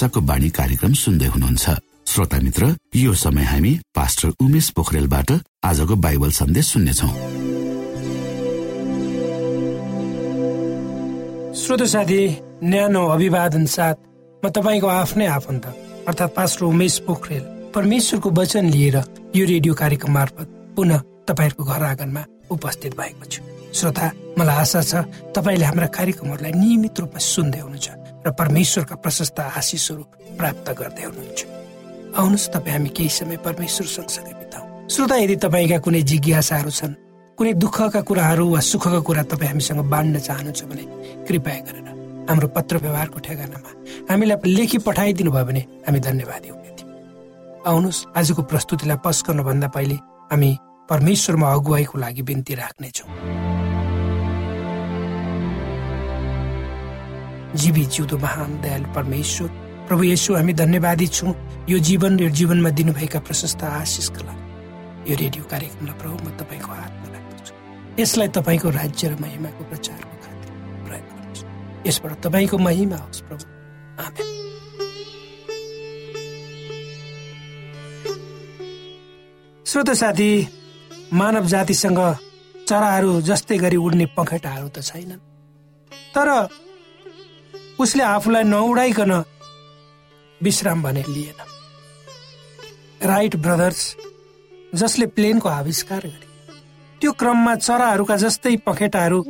आशाको बाणी कार्यक्रम सुन्दै हुनुहुन्छ। श्रोता मित्र यो समय हामी पास्टर उमेश पोखरेलबाट आजको बाइबल सन्देश सुन्नेछौ। श्रोत साथी न्यानो अभिवादन साथ म तपाईँको आफ्नै आफन्त अर्थात् पास्टर उमेश पोखरेल परमेश्वरको वचन लिएर यो रेडियो कार्यक्रम मार्फत पुनः तपाईँहरूको घर आँगनमा उपस्थित भएको छु। श्रोता मलाई आशा छ तपाईँले हाम्रा कार्यक्रमहरूलाई नियमित रूपमा सुन्दै हुनुहुन्छ। र परमेश्वरका प्रशस्त आशिषहरू प्राप्त गर्दै हुनुहुन्छ। आउनुहोस् तपाईँ हामी केही समय परमेश्वर सँगसँगै बिताउ। श्रोता यदि तपाईँका कुनै जिज्ञासाहरू छन् कुनै दुःखका कुराहरू वा सुखका कुरा तपाईँ हामीसँग बाँड्न चाहनुहुन्छ भने कृपया गरेर हाम्रो पत्र व्यवहारको ठेगानामा हामीलाई लेखी पठाइदिनु भयो भने हामी धन्यवादी हुने थियौँ आउनुहोस् आजको प्रस्तुतिलाई पस गर्नुभन्दा पहिले हामी परमेश्वरमा अगुवाईको लागि बिन्ती राख्नेछौँ। जीवी जिउँदो महान दयालु परमेश्वर। प्रभु येशू हामी धन्यवादी छौँ। यो जीवन र जीवनमा दिनुभएका प्रशस्त आशिषका लागि यो रेडियो कार्यक्रमलाई प्रभु म तपाईँको हातमा राख्दछु। यसलाई तपाईँको राज्य र महिमाको प्रचारको खातिर प्रयोग गर्नुहोस् यसबाट तपाईँको महिमा होस् प्रभु। श्रोत साथी मानव जातिसँग चराहरू जस्तै गरी उड्ने पखेटाहरू त छैनन्। तर उसले आफूलाई नउडाइकन विश्राम भने लिएन। राइट ब्रदर्स जसले प्लेनको आविष्कार गरे। त्यो क्रममा चराहरूका जस्तै पखेटाहरू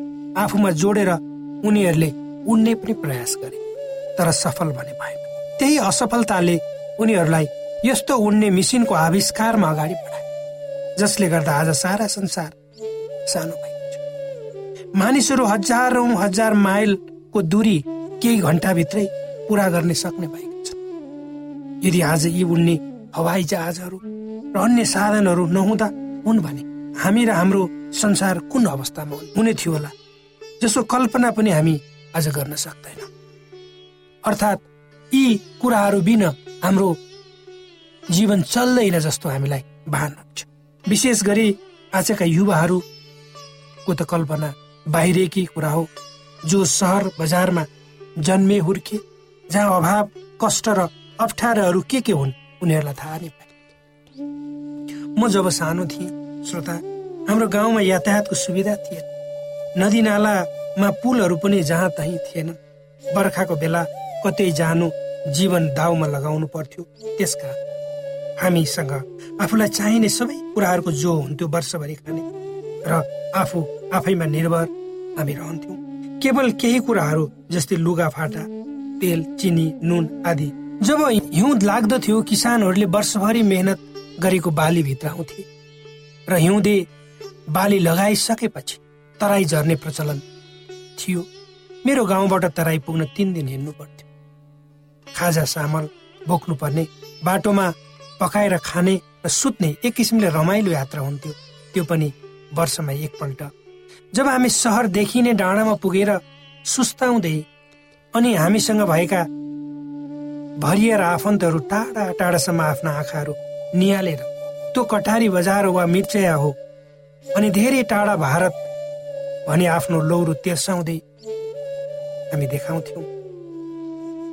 आफूमा जोडेर उनीहरूले उड्ने पनि प्रयास गरे तर सफल भने भएन त्यही असफलताले उनीहरूलाई यस्तो उड्ने मिसिनको आविष्कारमा अगाडि बढाए जसले गर्दा आज सारा संसार सानो भएको छ मानिसहरू हजारौं हजार माइलको दूरी केही घन्टाभित्रै पुरा गर्ने सक्ने भएको छ। यदि आज यी उड्ने हवाई जहाजहरू र अन्य साधनहरू नहुँदा हुन् भने हामी र हाम्रो संसार कुन अवस्थामा हुने? थियो होला जसो कल्पना पनि हामी आज गर्न सक्दैन। अर्थात् यी कुराहरू बिना हाम्रो जीवन चल्दैन जस्तो हामीलाई भान हुन्छ विशेष गरी आजका युवाहरूको त कल्पना बाहिरेकी कुरा हो जो सहर बजारमा जन्मे हुर्के जहाँ अभाव कष्ट र अप्ठ्याराहरू के के हुन् उनीहरूलाई थाहा नै म जब सानो थिएँ श्रोता हाम्रो गाउँमा यातायातको सुविधा थिएन। नदी नालामा पुलहरू पनि जहाँ तहीँ थिएनन् बर्खाको बेला कतै जानु जीवन दाउमा लगाउनु पर्थ्यो त्यसका हामीसँग आफूलाई चाहिने सबै कुराहरूको जो हुन्थ्यो वर्षभरि खाने। र आफू आफैमा निर्भर हामी रहन्थ्यौँ। केवल केही कुराहरू जस्तै लुगा फाटा तेल चिनी नुन आदि। जब हिउँद लाग्दथ्यो किसानहरूले वर्षभरि मेहनत गरेको बालीभित्र आउँथे। र हिउँदे बाली लगाइसकेपछि तराई झर्ने प्रचलन थियो। मेरो गाउँबाट तराई पुग्न तिन दिन हिँड्नु पर्थ्यो। खाजा चामल बोक्नु पर्ने बाटोमा पकाएर खाने र सुत्ने एक किसिमले रमाइलो यात्रा हुन्थ्यो। त्यो पनि वर्षमा एकपल्ट। जब हामी सहरदेखि नै डाँडामा पुगेर सुस्ताउँदै अनि हामीसँग भएका भरिएर आफन्तहरू टाढा टाढासम्म आफ्ना आँखाहरू निहालेर त्यो कटारी बजार वा मिर्चया हो अनि धेरै टाढा भारत भने आफ्नो लौरो तेर्साउँदै हामी देखाउँथ्यौँ।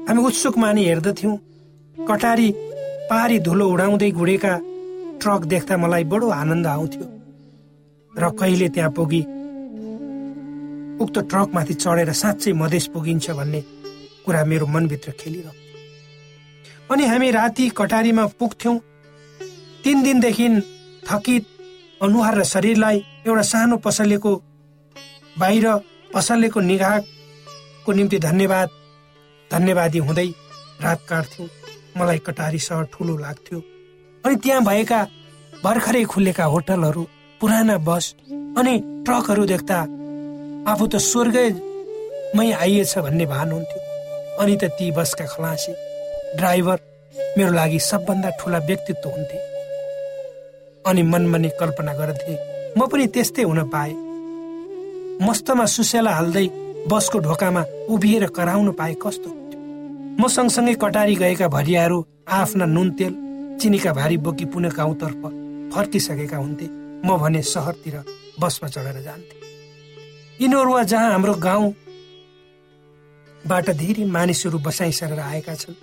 हामी उत्सुक मानि हेर्दथ्यौँ कटारी पहाडी धुलो उडाउँदै गुडेका ट्रक देख्दा मलाई बडो आनन्द आउँथ्यो र कहिले त्यहाँ पुगी उक्त ट्रकमाथि चढेर साँच्चै मधेस पुगिन्छ भन्ने कुरा मेरो मनभित्र खेलिरह्यो। अनि हामी राति कटारीमा पुग्थ्यौँ। तिन दिनदेखि थकित अनुहार र शरीरलाई एउटा सानो पसलेको बाहिर पसलेको निगाहको निम्ति धन्यवाद धन्यवादी हुँदै रात काट्थ्यौँ। मलाई कटारी सहर ठुलो लाग्थ्यो। अनि त्यहाँ भएका भर्खरै खुलेका होटलहरू पुराना बस अनि ट्रकहरू देख्दा आफू त स्वर्गमै आइएछ भन्ने भान हुन्थ्यो। अनि त ती बसका खलासी ड्राइभर मेरो लागि सबभन्दा ठुला व्यक्तित्व हुन्थे। अनि मनमनी कल्पना गर्थे म पनि त्यस्तै हुन पाए। मस्तमा सुसेला हाल्दै बसको ढोकामा उभिएर कराउन पाए कस्तो म सँगसँगै कटारी गएका भरियाहरू आफ्ना नुन तेल चिनीका भारी बोकी पुनः गाउँतर्फ फर्किसकेका हुन्थे। म भने सहरतिर बसमा चढेर जान्थे। यिनीहरू जहाँ हाम्रो गाउँ बाट धेरै मानिसहरू बसाइ सरेर आएका छन्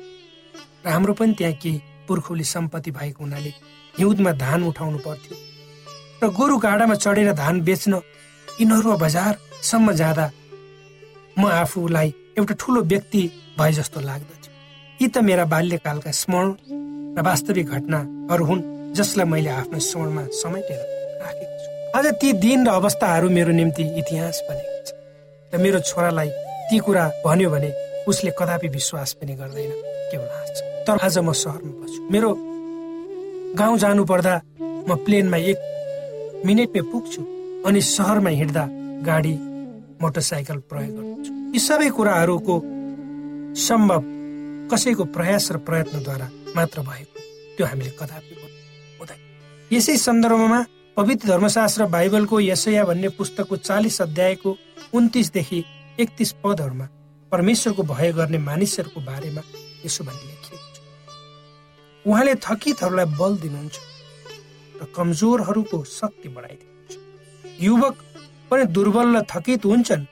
र हाम्रो पनि त्यहाँ केही पुर्खौली सम्पत्ति भएको हुनाले हिउँदमा धान उठाउनु पर्थ्यो र गोरु गाडामा चढेर धान बेच्न यिनीहरू बजारसम्म जाँदा म आफूलाई एउटा ठुलो व्यक्ति भए जस्तो लाग्दथ्यो। यी त मेरा बाल्यकालका स्मरण र वास्तविक घटनाहरू हुन् जसलाई मैले आफ्नो स्मरणमा समेटेर राखेको आज ती दिन र अवस्थाहरू मेरो निम्ति इतिहास बनेको छ। र मेरो छोरालाई ती कुरा भन्यो भने उसले कदापि विश्वास पनि गर्दैन। केवल हाँस्छ तर आज म सहरमा बस्छु मेरो गाउँ जानु पर्दा म प्लेनमा एक मिनटमै पुग्छु अनि सहरमा हिँड्दा गाडी मोटरसाइकल प्रयोग गर्छु। यी सबै कुराहरूको सम्भव कसैको प्रयास र प्रयत्नद्वारा मात्र भएको। त्यो हामीले कदापि हुँदैन। यसै सन्दर्भमा पवित्र धर्मशास्त्र बाइबलको यसया भन्ने पुस्तकको चालिस अध्यायको उन्तिसदेखि एकतिस पदहरूमा परमेश्वरको भय गर्ने मानिसहरूको बारेमा यसो भन्ने लेखिएको छ। उहाँले थकितहरूलाई बल दिनुहुन्छ र कमजोरहरूको शक्ति बढाइदिनुहुन्छ। युवक पनि दुर्बल र थकित हुन्छन्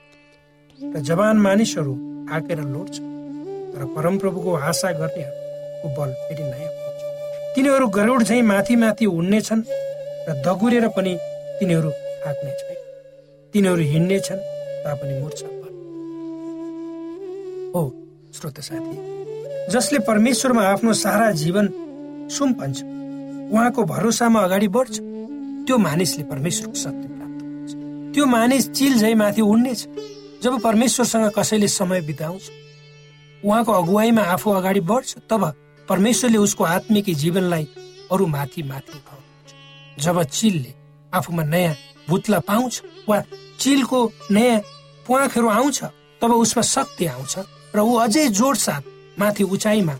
र जवान मानिसहरू थाकेर लोड्छन् तर परमप्रभुको आशा गर्नेहरूको बल फेरि नयाँ तिनीहरू गरुड झैँ माथि माथि उड्नेछन् र दगुरेर पनि तिनीहरू थाक्ने छैन। तिनीहरू हिँड्नेछन् तापनि मुर्छा। हो श्रोत साथी जसले परमेश्वरमा आफ्नो सारा जीवन सुम्पन्छ उहाँको भरोसामा अगाडि बढ्छ त्यो मानिसले परमेश्वरको शक्ति प्राप्त गर्छ। त्यो मानिस चिल झै माथि उड्नेछ जब परमेश्वरसँग कसैले समय बिताउँछ उहाँको अगुवाईमा आफू अगाडि बढ्छ तब परमेश्वरले उसको आत्मिक जीवनलाई अरू माथि माथि उठाउनुहुन्छ जब चिलले आफूमा नयाँ भुत्ला पाउँछ वा चिलको नयाँ प्वाखहरू आउँछ तब उसमा शक्ति आउँछ र ऊ अझै जोड साथ माथि उचाइमा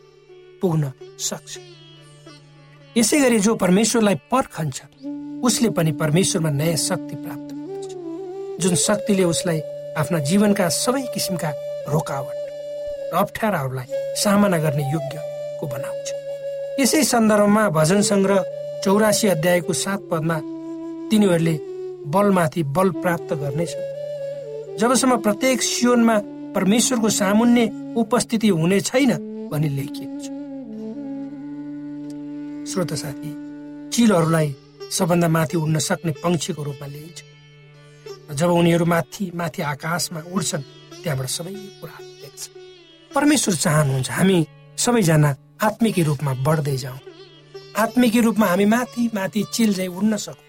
पुग्न सक्छ। यसै गरी जो परमेश्वरलाई पर्खन्छ उसले पनि परमेश्वरमा नयाँ शक्ति प्राप्त गर्दछ। जुन शक्तिले उसलाई आफ्ना जीवनका सबै किसिमका रोकावट र अप्ठ्याराहरूलाई सामना गर्ने योग्यको बनाउँछ। यसै सन्दर्भमा भजन सङ्ग्रह चौरासी अध्यायको सात पदमा तिनीहरूले बलमाथि बल प्राप्त गर्नेछ। जबसम्म प्रत्येक सियोनमा परमेश्वरको सामुन्य उपस्थिति हुने छैन भनी लेखिएको छ। श्रोत साथी चिलहरूलाई सबभन्दा माथि उड्न सक्ने पंक्षीको रूपमा लिइन्छ। जब उनीहरू माथि माथि आकाशमा उड्छन् त्यहाँबाट सबै कुरा देख्छ। परमेश्वर चाहनुहुन्छ हामी सबैजना आत्मिकी रूपमा बढ्दै जाउँ। आत्मिकी रूपमा हामी माथि माथि चिल चाहिँ उड्न सकौँ।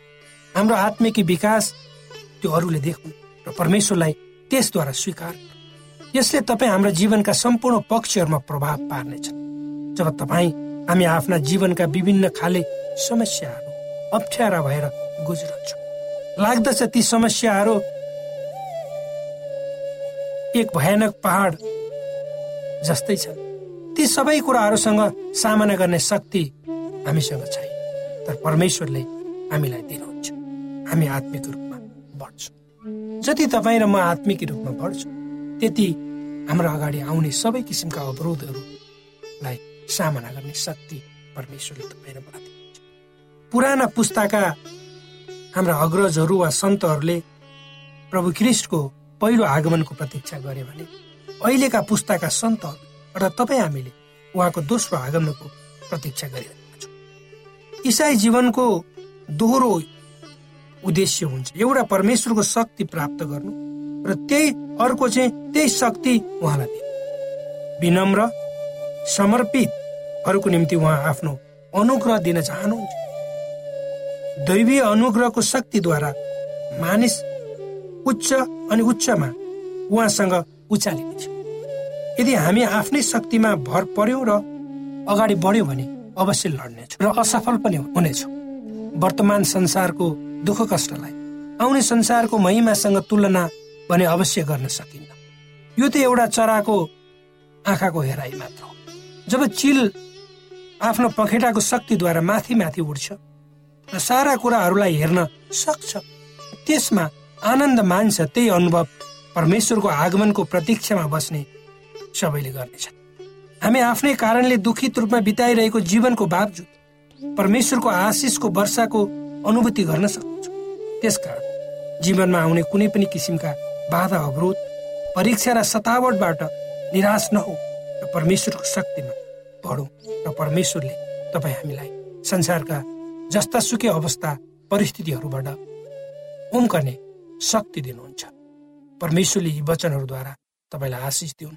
हाम्रो आत्मिकी विकास त्यो अरूले देखौँ र परमेश्वरलाई त्यसद्वारा स्वीकार यसले तपाईँ हाम्रो जीवनका सम्पूर्ण पक्षहरूमा प्रभाव पार्नेछ जब तपाईँ हामी आफ्ना जीवनका विभिन्न खाले समस्याहरू अप्ठ्यारा भएर गुज्रन्छौँ। लाग्दछ ती समस्याहरू एक भयानक पहाड जस्तै छन्। ती सबै कुराहरूसँग सामना गर्ने शक्ति हामीसँग छैन तर परमेश्वरले हामीलाई दिनुहुन्छ। हामी आत्मिक रूपमा बढ्छौँ। जति तपाईँ र म आत्मिक रूपमा बढ्छु त्यति हाम्रो अगाडि आउने सबै किसिमका अवरोधहरूलाई सामना गर्ने शक्ति परमेश्वरले तपाईँ र मलाई दिनुहुन्छ। पुराना पुस्ताका हाम्रा अग्रजहरू वा सन्तहरूले प्रभु क्रिस्टको पहिलो आगमनको प्रतीक्षा गरे भने अहिलेका पुस्ताका सन्तहरू र तपाईँ हामीले उहाँको दोस्रो आगमनको प्रतीक्षा गरिरहेका इसाई जीवनको दोहोरो उद्देश्य हुन्छ। एउटा परमेश्वरको शक्ति प्राप्त गर्नु र त्यही अर्को चाहिँ त्यही शक्ति उहाँलाई दिनु। विनम्र समर्पितहरूको निम्ति उहाँ आफ्नो अनुग्रह दिन चाहनुहुन्छ। दैवीय अनुग्रहको शक्तिद्वारा मानिस उच्च अनि उच्चमा उहाँसँग उचालिनेछ। यदि हामी आफ्नै शक्तिमा भर पर्यौँ र अगाडि बढ्यौँ भने अवश्य लड्नेछौँ र असफल पनि हुनेछौँ। वर्तमान संसारको दुःख कष्टलाई आउने संसारको महिमासँग तुलना भने अवश्य गर्न सकिन्न। यो त एउटा चराको आँखाको हेराइ मात्र हो। जब चिल आफ्नो पखेटाको शक्तिद्वारा माथि माथि उड्छ र सारा कुराहरूलाई हेर्न सक्छ त्यसमा आनन्द मान्छ त्यही अनुभव परमेश्वरको आगमनको प्रतीक्षामा बस्ने सबैले गर्नेछ हामी आफ्नै कारणले दुखित रूपमा बिताइरहेको जीवनको बावजुद परमेश्वरको आशिषको वर्षाको अनुभूति गर्न सक्छौँ त्यसकारण जीवनमा आउने कुनै पनि किसिमका बाधा अवरोध परीक्षा र सतावटबाट निराश नहौ र परमेश्वरको शक्तिमा बढौँ र परमेश्वरले तपाईँ हामीलाई संसारका जस्ता सुकै अवस्था परिस्थितिहरूबाट उम्कने शक्ति दिनुहुन्छ। परमेश्वरले यी वचनहरूद्वारा तपाईँलाई आशिष दिउन्।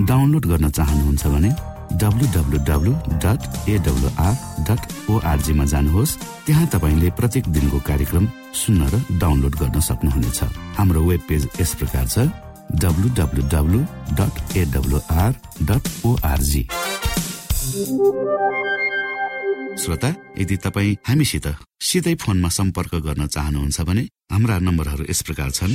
डाउनलोड गर्न चाहनुहुन्छ भने डब्लुडब्लुडब्लु डट एडब्लुआर डट ओआरजीमा जानुहोस्। त्यहाँ तपाईँले प्रत्येक दिनको कार्यक्रम सुन्न र डाउनलोड गर्न सक्नुहुनेछ। हाम्रो वेब पेज यस प्रकार छ W W W dot A W R dot O R G श्रोता यदि तपाईँ हामीसित सिधै फोनमा सम्पर्क गर्न चाहनुहुन्छ भने हाम्रा नम्बरहरू यस प्रकार छन्।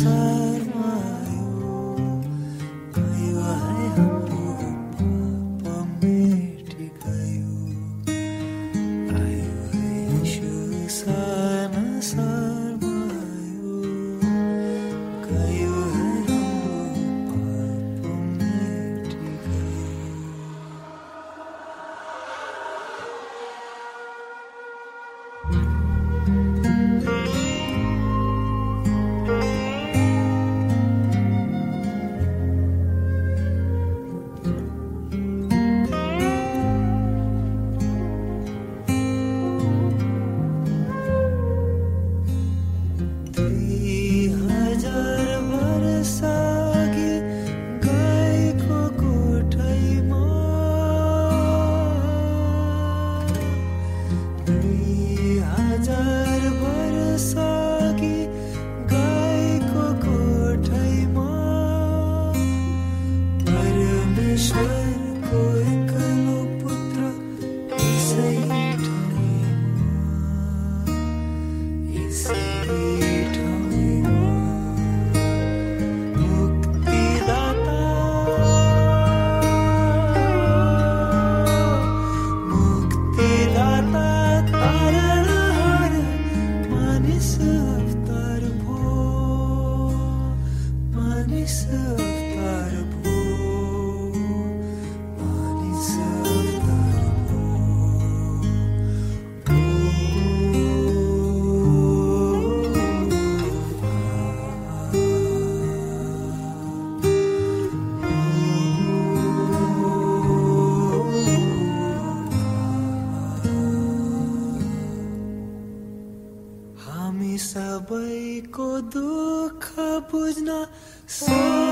inside दुःख बुझ्न। संसारमा